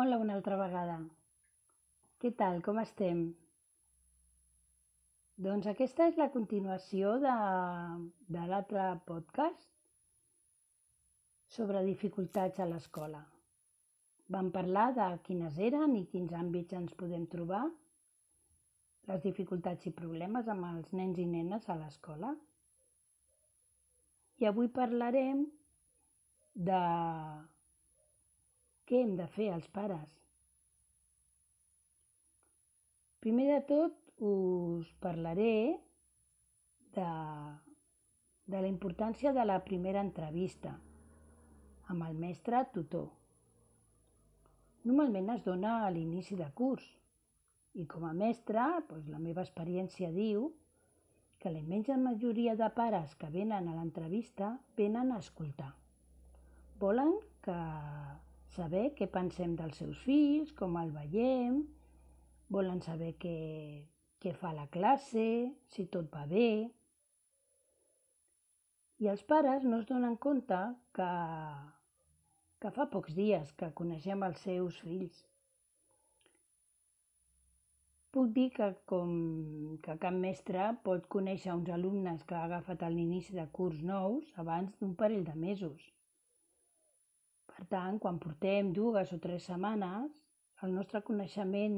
Hola una altra vegada. Què tal, com estem? Doncs aquesta és la continuació de, de l'altre podcast sobre dificultats a l'escola. Vam parlar de quines eren i quins àmbits ens podem trobar, les dificultats i problemes amb els nens i nenes a l'escola. I avui parlarem de què hem de fer els pares. Primer de tot us parlaré de, de la importància de la primera entrevista amb el mestre tutor. Normalment es dona a l'inici de curs i com a mestre doncs la meva experiència diu que la immensa majoria de pares que venen a l'entrevista venen a escoltar. Volen que saber què pensem dels seus fills, com el veiem, volen saber què, què fa la classe, si tot va bé. I els pares no es donen compte que, que fa pocs dies que coneixem els seus fills. Puc dir que com que cap mestre pot conèixer uns alumnes que ha agafat a l'inici de curs nous abans d'un parell de mesos. Per tant, quan portem dues o tres setmanes, el nostre coneixement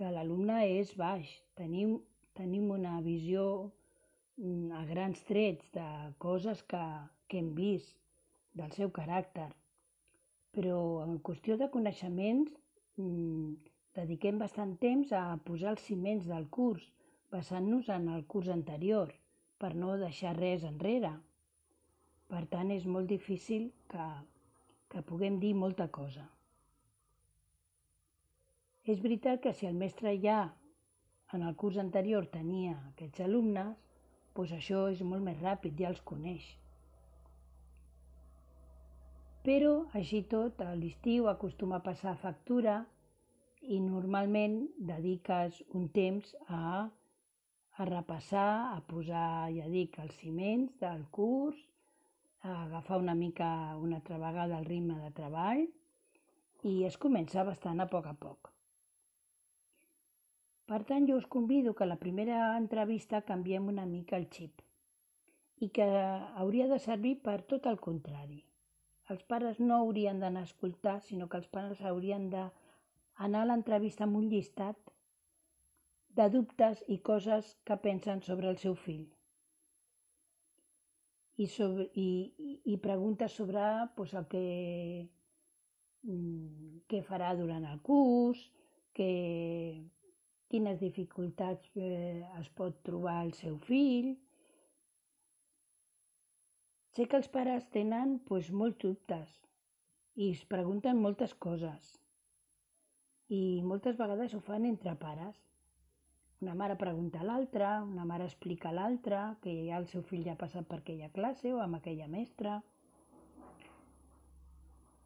de l'alumne és baix. Tenim, tenim una visió mm, a grans trets de coses que, que hem vist, del seu caràcter. Però en qüestió de coneixements mmm, dediquem bastant temps a posar els ciments del curs, basant-nos en el curs anterior, per no deixar res enrere. Per tant, és molt difícil que, que puguem dir molta cosa. És veritat que si el mestre ja en el curs anterior tenia aquests alumnes, doncs això és molt més ràpid, ja els coneix. Però, així tot, a l'estiu acostuma a passar factura i normalment dediques un temps a, a repassar, a posar, ja dic, els ciments del curs, a agafar una mica una altra vegada el ritme de treball i es comença bastant a poc a poc. Per tant, jo us convido que a la primera entrevista canviem una mica el xip i que hauria de servir per tot el contrari. Els pares no haurien d'anar a escoltar, sinó que els pares haurien d'anar a l'entrevista amb un llistat de dubtes i coses que pensen sobre el seu fill i, sobre, i, i preguntes sobre pues, el que, mm, què farà durant el curs, que, quines dificultats eh, es pot trobar el seu fill. Sé que els pares tenen pues, molts dubtes i es pregunten moltes coses i moltes vegades ho fan entre pares. Una mare pregunta a l'altra, una mare explica a l'altra que ja el seu fill ja ha passat per aquella classe o amb aquella mestra.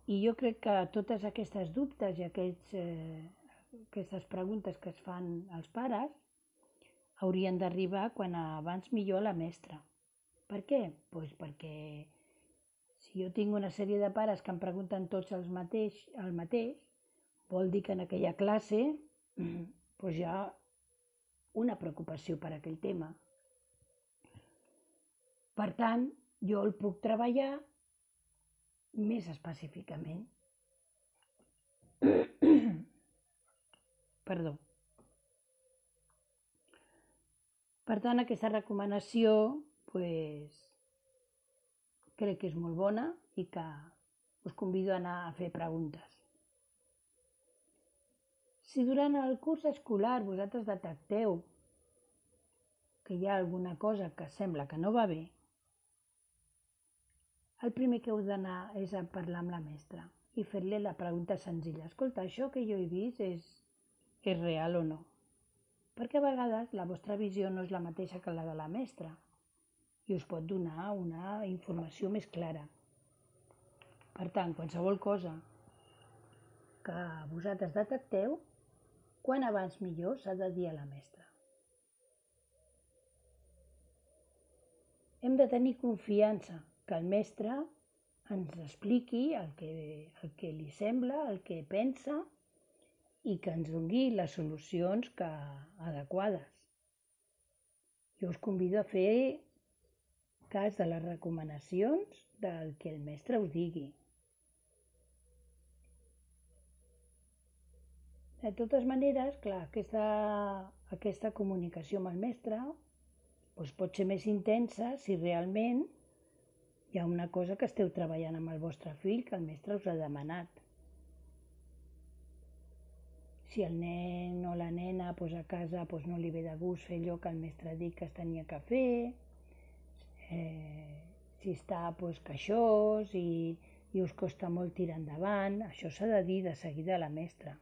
I jo crec que totes aquestes dubtes i aquests, eh, aquestes preguntes que es fan als pares haurien d'arribar quan abans millor a la mestra. Per què? Pues perquè si jo tinc una sèrie de pares que em pregunten tots els mateix, el mateix, vol dir que en aquella classe pues ja una preocupació per aquell tema. Per tant, jo el puc treballar més específicament. Perdó. Per tant, aquesta recomanació pues, crec que és molt bona i que us convido a anar a fer preguntes. Si durant el curs escolar vosaltres detecteu que hi ha alguna cosa que sembla que no va bé, el primer que heu d'anar és a parlar amb la mestra i fer-li la pregunta senzilla. Escolta, això que jo he vist és, és real o no? Perquè a vegades la vostra visió no és la mateixa que la de la mestra i us pot donar una informació més clara. Per tant, qualsevol cosa que vosaltres detecteu, quan abans millor s'ha de dir a la mestra. Hem de tenir confiança que el mestre ens expliqui el que, el que li sembla, el que pensa i que ens doni les solucions que, adequades. Jo us convido a fer cas de les recomanacions del que el mestre us digui. De totes maneres, clar, aquesta, aquesta comunicació amb el mestre doncs pot ser més intensa si realment hi ha una cosa que esteu treballant amb el vostre fill que el mestre us ha demanat. Si el nen o la nena doncs a casa doncs no li ve de gust fer allò que el mestre ha dit que es tenia que fer, eh, si està pues, queixós i, i us costa molt tirar endavant, això s'ha de dir de seguida a la mestra.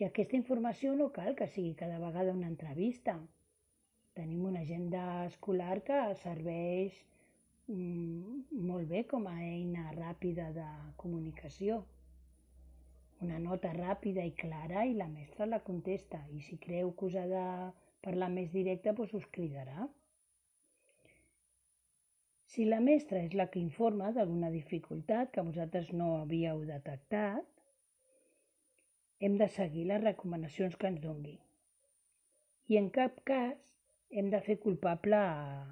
I aquesta informació no cal que sigui cada vegada una entrevista. Tenim una agenda escolar que serveix mm, molt bé com a eina ràpida de comunicació. Una nota ràpida i clara i la mestra la contesta. I si creu que us ha de parlar més directe, doncs us cridarà. Si la mestra és la que informa d'alguna dificultat que vosaltres no havíeu detectat, hem de seguir les recomanacions que ens dongui. I en cap cas hem de fer culpable a,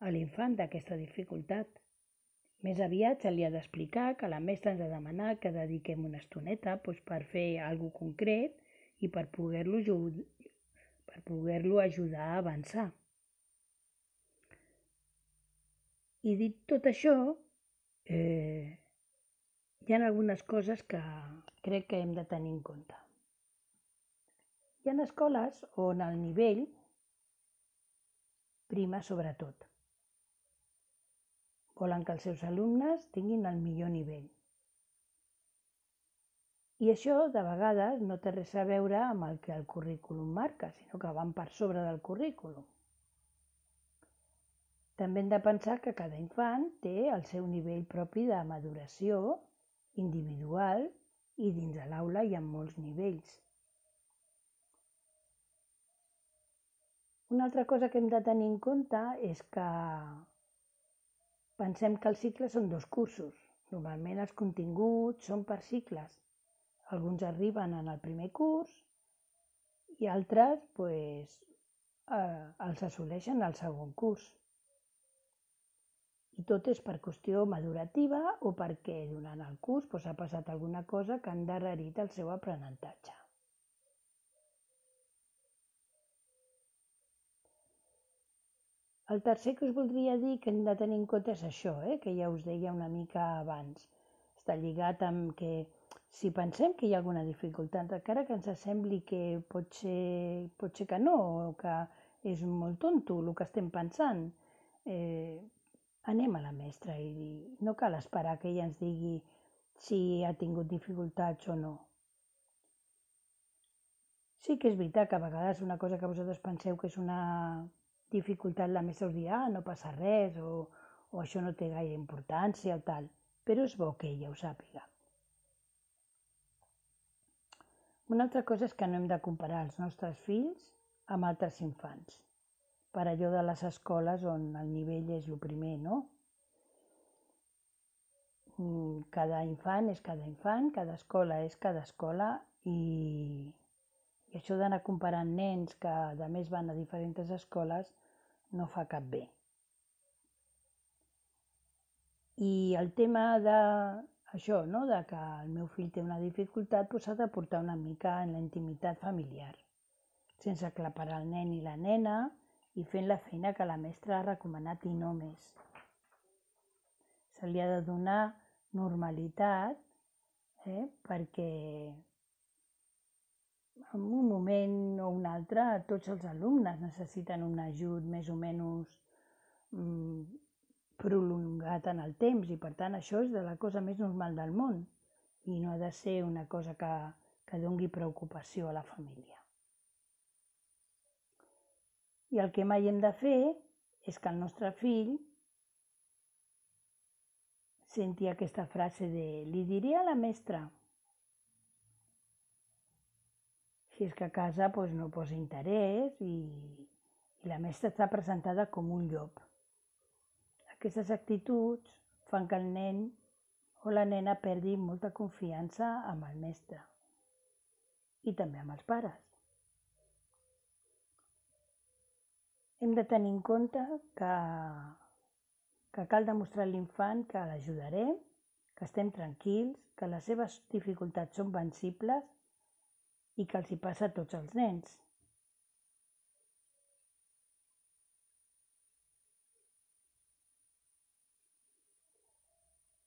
a l'infant d'aquesta dificultat. Més aviat se li ha d'explicar que la mestra ens ha demanat que dediquem una estoneta doncs, per fer alguna concret i per poder-lo per poder ajudar a avançar. I dit tot això, eh, hi ha algunes coses que crec que hem de tenir en compte. Hi ha escoles on el nivell prima sobretot. Volen que els seus alumnes tinguin el millor nivell. I això, de vegades, no té res a veure amb el que el currículum marca, sinó que van per sobre del currículum. També hem de pensar que cada infant té el seu nivell propi de maduració individual i dins de l'aula hi ha molts nivells. Una altra cosa que hem de tenir en compte és que pensem que els cicles són dos cursos. Normalment els continguts són per cicles. Alguns arriben en el primer curs i altres pues, eh, els assoleixen al segon curs. I tot és per qüestió madurativa o perquè durant el curs doncs, ha passat alguna cosa que ha endarrerit el seu aprenentatge. El tercer que us voldria dir que hem de tenir en compte és això, eh? que ja us deia una mica abans. Està lligat amb que si pensem que hi ha alguna dificultat, encara que ens sembli que pot ser, pot ser que no, o que és molt tonto el que estem pensant, eh, anem a la mestra i no cal esperar que ella ens digui si ha tingut dificultats o no. Sí que és veritat que a vegades una cosa que vosaltres penseu que és una dificultat, la us dirà, ah, no passa res, o, o això no té gaire importància o tal, però és bo que ella ho sàpiga. Una altra cosa és que no hem de comparar els nostres fills amb altres infants per allò de les escoles on el nivell és el primer, no? Mm, cada infant és cada infant, cada escola és cada escola i, i això d'anar comparant nens que a més van a diferents escoles no fa cap bé. I el tema de això, no? de que el meu fill té una dificultat, doncs s'ha de portar una mica en la intimitat familiar, sense aclaparar el nen i la nena, i fent la feina que la mestra ha recomanat i no més. Se li ha de donar normalitat eh, perquè en un moment o un altre tots els alumnes necessiten un ajut més o menys mm, prolongat en el temps i per tant això és de la cosa més normal del món i no ha de ser una cosa que, que dongui preocupació a la família. I el que mai hem de fer és que el nostre fill senti aquesta frase de li diré a la mestra. Si és que a casa doncs, no posa interès i, i la mestra està presentada com un llop. Aquestes actituds fan que el nen o la nena perdi molta confiança amb el mestre i també amb els pares. Hem de tenir en compte que, que cal demostrar a l'infant que l'ajudarem, que estem tranquils, que les seves dificultats són vencibles i que els hi passa a tots els nens.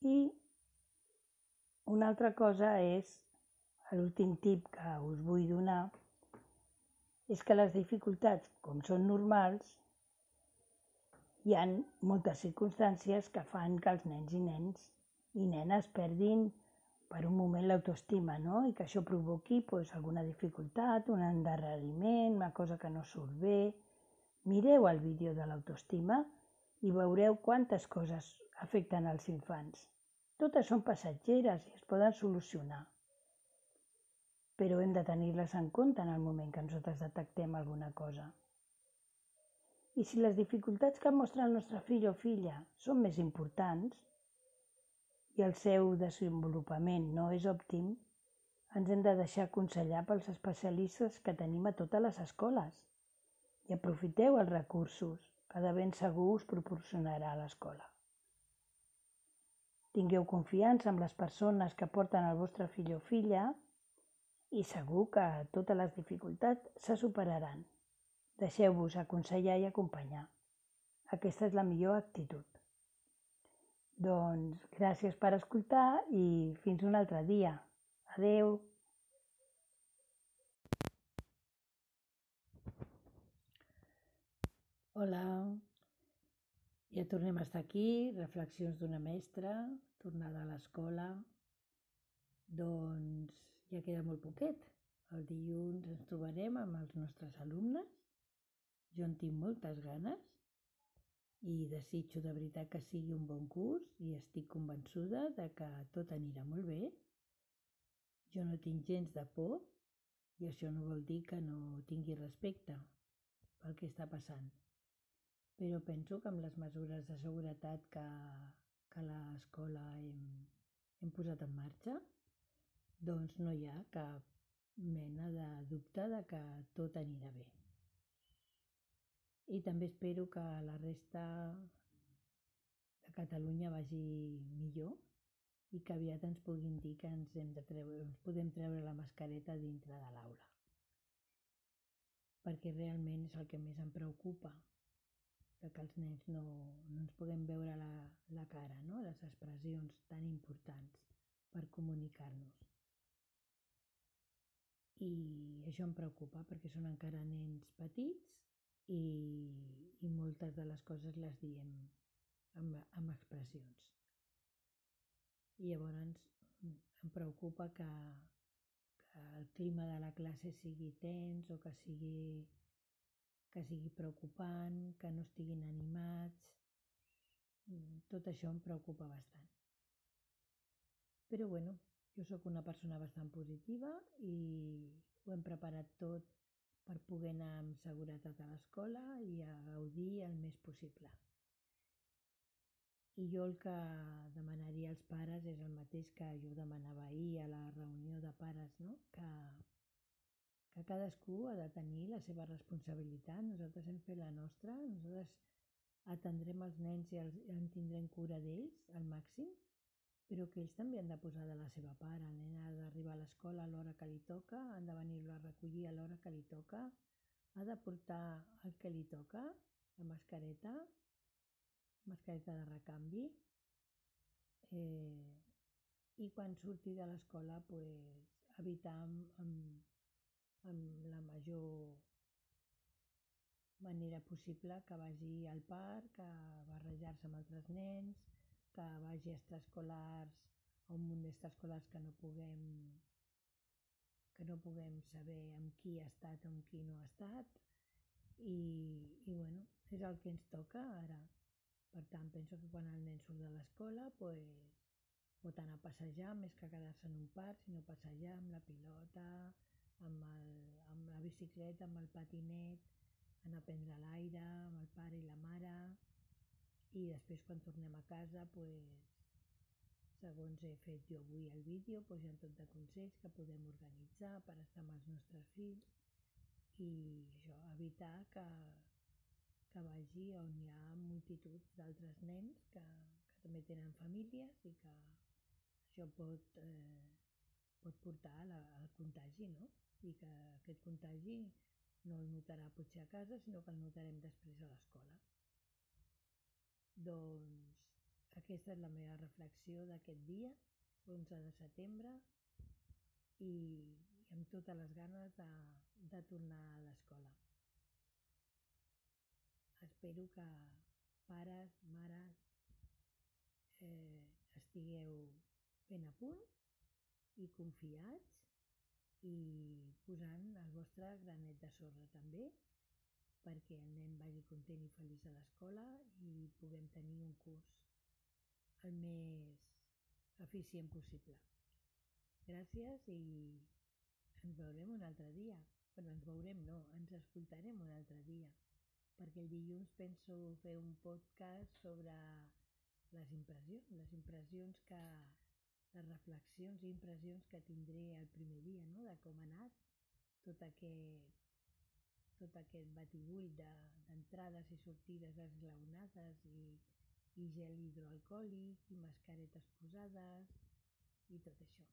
I una altra cosa és, l'últim tip que us vull donar, és que les dificultats, com són normals, hi han moltes circumstàncies que fan que els nens i nens i nenes perdin per un moment l'autoestima, no? I que això provoqui pues, alguna dificultat, un endarreriment, una cosa que no surt bé. Mireu el vídeo de l'autoestima i veureu quantes coses afecten els infants. Totes són passatgeres i es poden solucionar però hem de tenir-les en compte en el moment que nosaltres detectem alguna cosa. I si les dificultats que mostra el nostre fill o filla són més importants i el seu desenvolupament no és òptim, ens hem de deixar aconsellar pels especialistes que tenim a totes les escoles i aprofiteu els recursos que de ben segur us proporcionarà l'escola. Tingueu confiança amb les persones que porten el vostre fill o filla i segur que totes les dificultats se superaran. Deixeu-vos aconsellar i acompanyar. Aquesta és la millor actitud. Doncs gràcies per escoltar i fins un altre dia. Adeu! Hola, ja tornem a estar aquí, reflexions d'una mestra, tornada a l'escola. Doncs ja queda molt poquet. El dilluns ens trobarem amb els nostres alumnes. Jo en tinc moltes ganes i desitjo de veritat que sigui un bon curs i estic convençuda de que tot anirà molt bé. Jo no tinc gens de por i això no vol dir que no tingui respecte pel que està passant. Però penso que amb les mesures de seguretat que, que l'escola hem, hem posat en marxa, doncs no hi ha cap mena de dubte de que tot anirà bé. I també espero que la resta de Catalunya vagi millor i que aviat ens puguin dir que ens, hem de treure, ens podem treure la mascareta dintre de l'aula. Perquè realment és el que més em preocupa, que els nens no, no ens puguem veure la, la cara, no? les expressions tan importants per comunicar-nos i això em preocupa perquè són encara nens petits i, i moltes de les coses les diem amb, amb expressions. I llavors em preocupa que, que el clima de la classe sigui tens o que sigui, que sigui preocupant, que no estiguin animats. Tot això em preocupa bastant. Però bueno, jo sóc una persona bastant positiva i ho hem preparat tot per poder anar amb seguretat a l'escola i a gaudir el més possible. I jo el que demanaria als pares és el mateix que jo demanava ahir a la reunió de pares, no? que, que cadascú ha de tenir la seva responsabilitat. Nosaltres hem fet la nostra, nosaltres atendrem els nens i, els, en tindrem cura d'ells al màxim, però que ells també han de posar de la seva part. El nen ha d'arribar a l'escola a l'hora que li toca, han de venir-lo a recollir a l'hora que li toca, ha de portar el que li toca, la mascareta, la mascareta de recanvi, eh, i quan surti de l'escola pues, evitar amb, amb, amb la major manera possible que vagi al parc, a barrejar-se amb altres nens, que vagi a extraescolars, a un munt d'extraescolars que no puguem que no puguem saber amb qui ha estat o amb qui no ha estat i, i bueno, és el que ens toca ara. Per tant, penso que quan el nen surt de l'escola pues, pot anar a passejar més que quedar-se en un parc, sinó passejar amb la pilota, amb, el, amb la bicicleta, amb el patinet, anar a prendre l'aire amb el pare i la mare, i després quan tornem a casa pues, segons he fet jo avui el vídeo, doncs hi ha tot de consells que podem organitzar per estar amb els nostres fills i això, evitar que, que vagi on hi ha multituds d'altres nens que, que també tenen famílies i que això pot, eh, pot portar la, al contagi, no? I que aquest contagi no el notarà potser a casa, sinó que el notarem després a. Doncs aquesta és la meva reflexió d'aquest dia, 11 de setembre, i, i amb totes les ganes de, de tornar a l'escola. Espero que pares, mares, eh, estigueu ben a punt i confiats i posant el vostre granet de sorra també perquè el nen vagi content i feliç a l'escola i puguem tenir un curs el més eficient possible. Gràcies i ens veurem un altre dia. Bueno, ens veurem, no, ens escoltarem un altre dia, perquè el dilluns penso fer un podcast sobre les impressions, les impressions que, les reflexions i impressions que tindré el primer dia, no?, de com ha anat tot aquest, tot aquest batibull d'entrades de, i sortides esglaonades i, i gel hidroalcohòlic i mascaretes posades i tot això.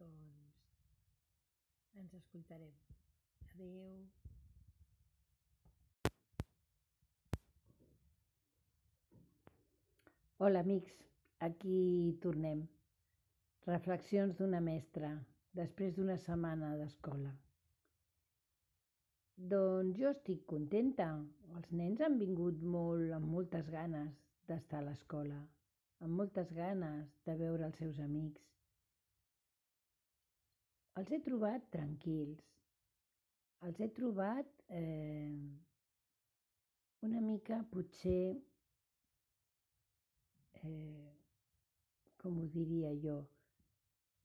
Doncs ens escoltarem. Adeu. Hola amics, aquí tornem. Reflexions d'una mestra després d'una setmana d'escola. Doncs jo estic contenta. Els nens han vingut molt amb moltes ganes d'estar a l'escola, amb moltes ganes de veure els seus amics. Els he trobat tranquils, els he trobat eh, una mica potser, eh, com ho diria jo,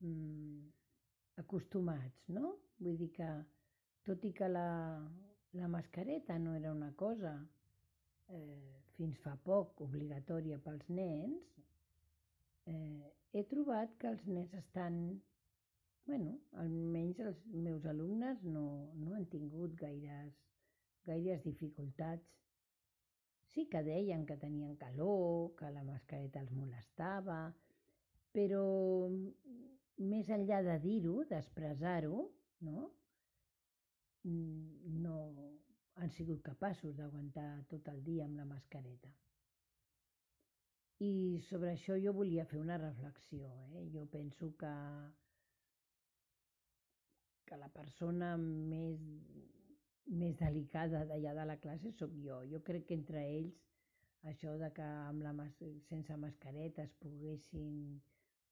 mm, acostumats, no? Vull dir que, tot i que la, la mascareta no era una cosa eh, fins fa poc obligatòria pels nens, eh, he trobat que els nens estan, bueno, almenys els meus alumnes no, no han tingut gaires, gaires dificultats. Sí que deien que tenien calor, que la mascareta els molestava, però més enllà de dir-ho, d'expressar-ho, no? No, han sigut capaços d'aguantar tot el dia amb la mascareta. I sobre això jo volia fer una reflexió. Eh? Jo penso que, que la persona més, més delicada d'allà de la classe sóc jo. Jo crec que entre ells això de que amb la mas sense mascareta es poguessin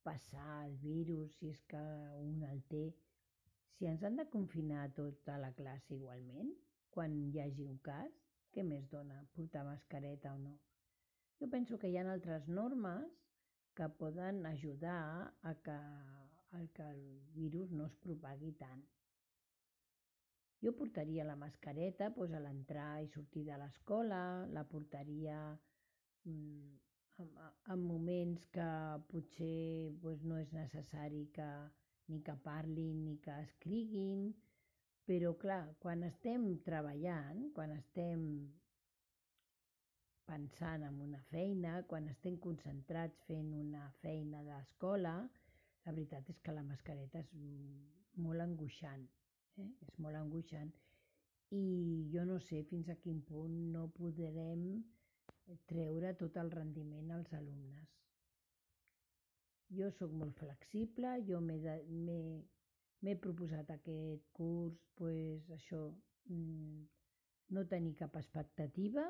passar el virus, si és que un el té, si ens han de confinar tota la classe igualment, quan hi hagi un cas, què més dona portar mascareta o no? Jo penso que hi ha altres normes que poden ajudar a que, a que el virus no es propagui tant. Jo portaria la mascareta doncs, a l'entrar i sortir de l'escola, la portaria mm, en, en moments que potser doncs, no és necessari que ni que parlin ni que escriguin, però clar, quan estem treballant, quan estem pensant en una feina, quan estem concentrats fent una feina d'escola, la veritat és que la mascareta és molt angoixant, eh? és molt angoixant i jo no sé fins a quin punt no podrem treure tot el rendiment als alumnes. Jo sóc molt flexible, jo m'he proposat aquest curs, pues, això, mm, no tenir cap expectativa,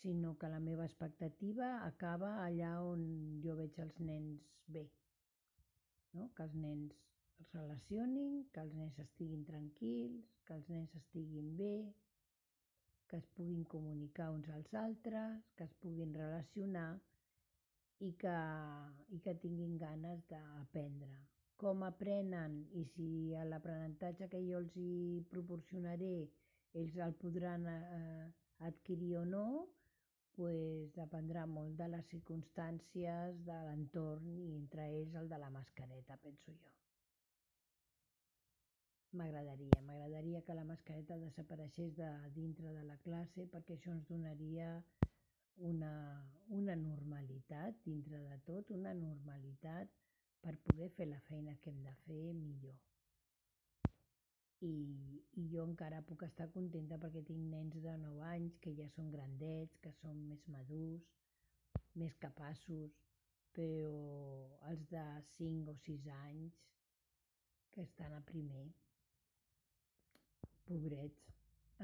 sinó que la meva expectativa acaba allà on jo veig els nens bé. No? Que els nens es relacionin, que els nens estiguin tranquils, que els nens estiguin bé, que es puguin comunicar uns als altres, que es puguin relacionar i que, i que tinguin ganes d'aprendre com aprenen i si l'aprenentatge que jo els hi proporcionaré ells el podran eh, adquirir o no, pues, dependrà molt de les circumstàncies, de l'entorn i entre ells el de la mascareta, penso jo. M'agradaria, m'agradaria que la mascareta desapareixés de dintre de la classe perquè això ens donaria una, una normalitat dintre de tot, una normalitat per poder fer la feina que hem de fer millor. I, i jo encara puc estar contenta perquè tinc nens de 9 anys que ja són grandets, que són més madurs, més capaços, però els de 5 o 6 anys que estan a primer, pobrets,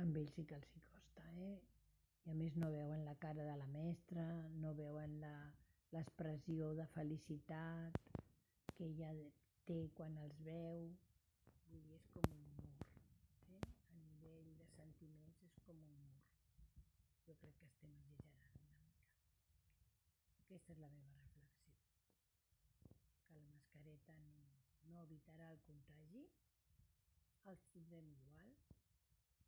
amb ells sí que els hi costa, eh? I a més no veuen la cara de la mestra, no veuen l'expressió de felicitat que ella té quan els veu, vull dir, és com un mur, eh? a nivell de sentiments és com un mur. Jo crec que estem exagerant una mica. Aquesta és la meva reflexió, que la mascareta no, no evitarà el contagi, els tindrem igual,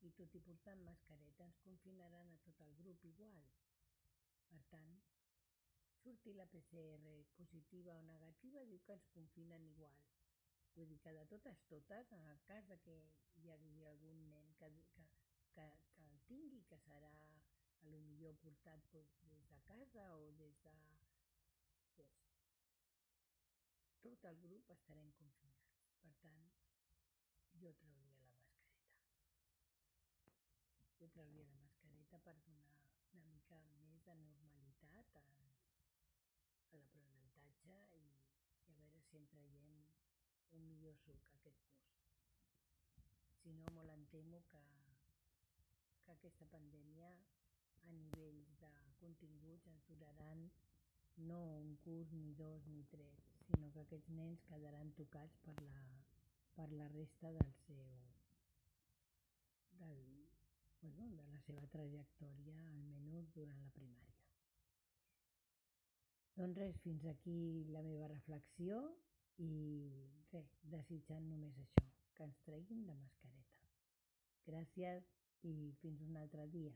i tot i portant mascareta ens confinaran a tot el grup igual. Per tant, surti la PCR positiva o negativa diu que ens confinen igual. Vull dir que de totes totes, en el cas de que hi hagi algun nen que, que, que, que el tingui, que serà a lo millor portat pues, des de casa o des de... Pues, tot el grup estarem confinats. Per tant, jo trauria la mascareta jo trauria la mascareta per donar una mica més de normalitat a, a l'aprenentatge i, i a veure si en traiem un millor suc aquest curs. Si no, molt em temo que, que aquesta pandèmia a nivells de continguts ens duraran no un curs, ni dos, ni tres, sinó que aquests nens quedaran tocats per la, per la resta del seu, del, bueno, de la seva trajectòria, almenys durant la primària. Doncs res, fins aquí la meva reflexió i res, desitjant només això, que ens treguin la mascareta. Gràcies i fins un altre dia.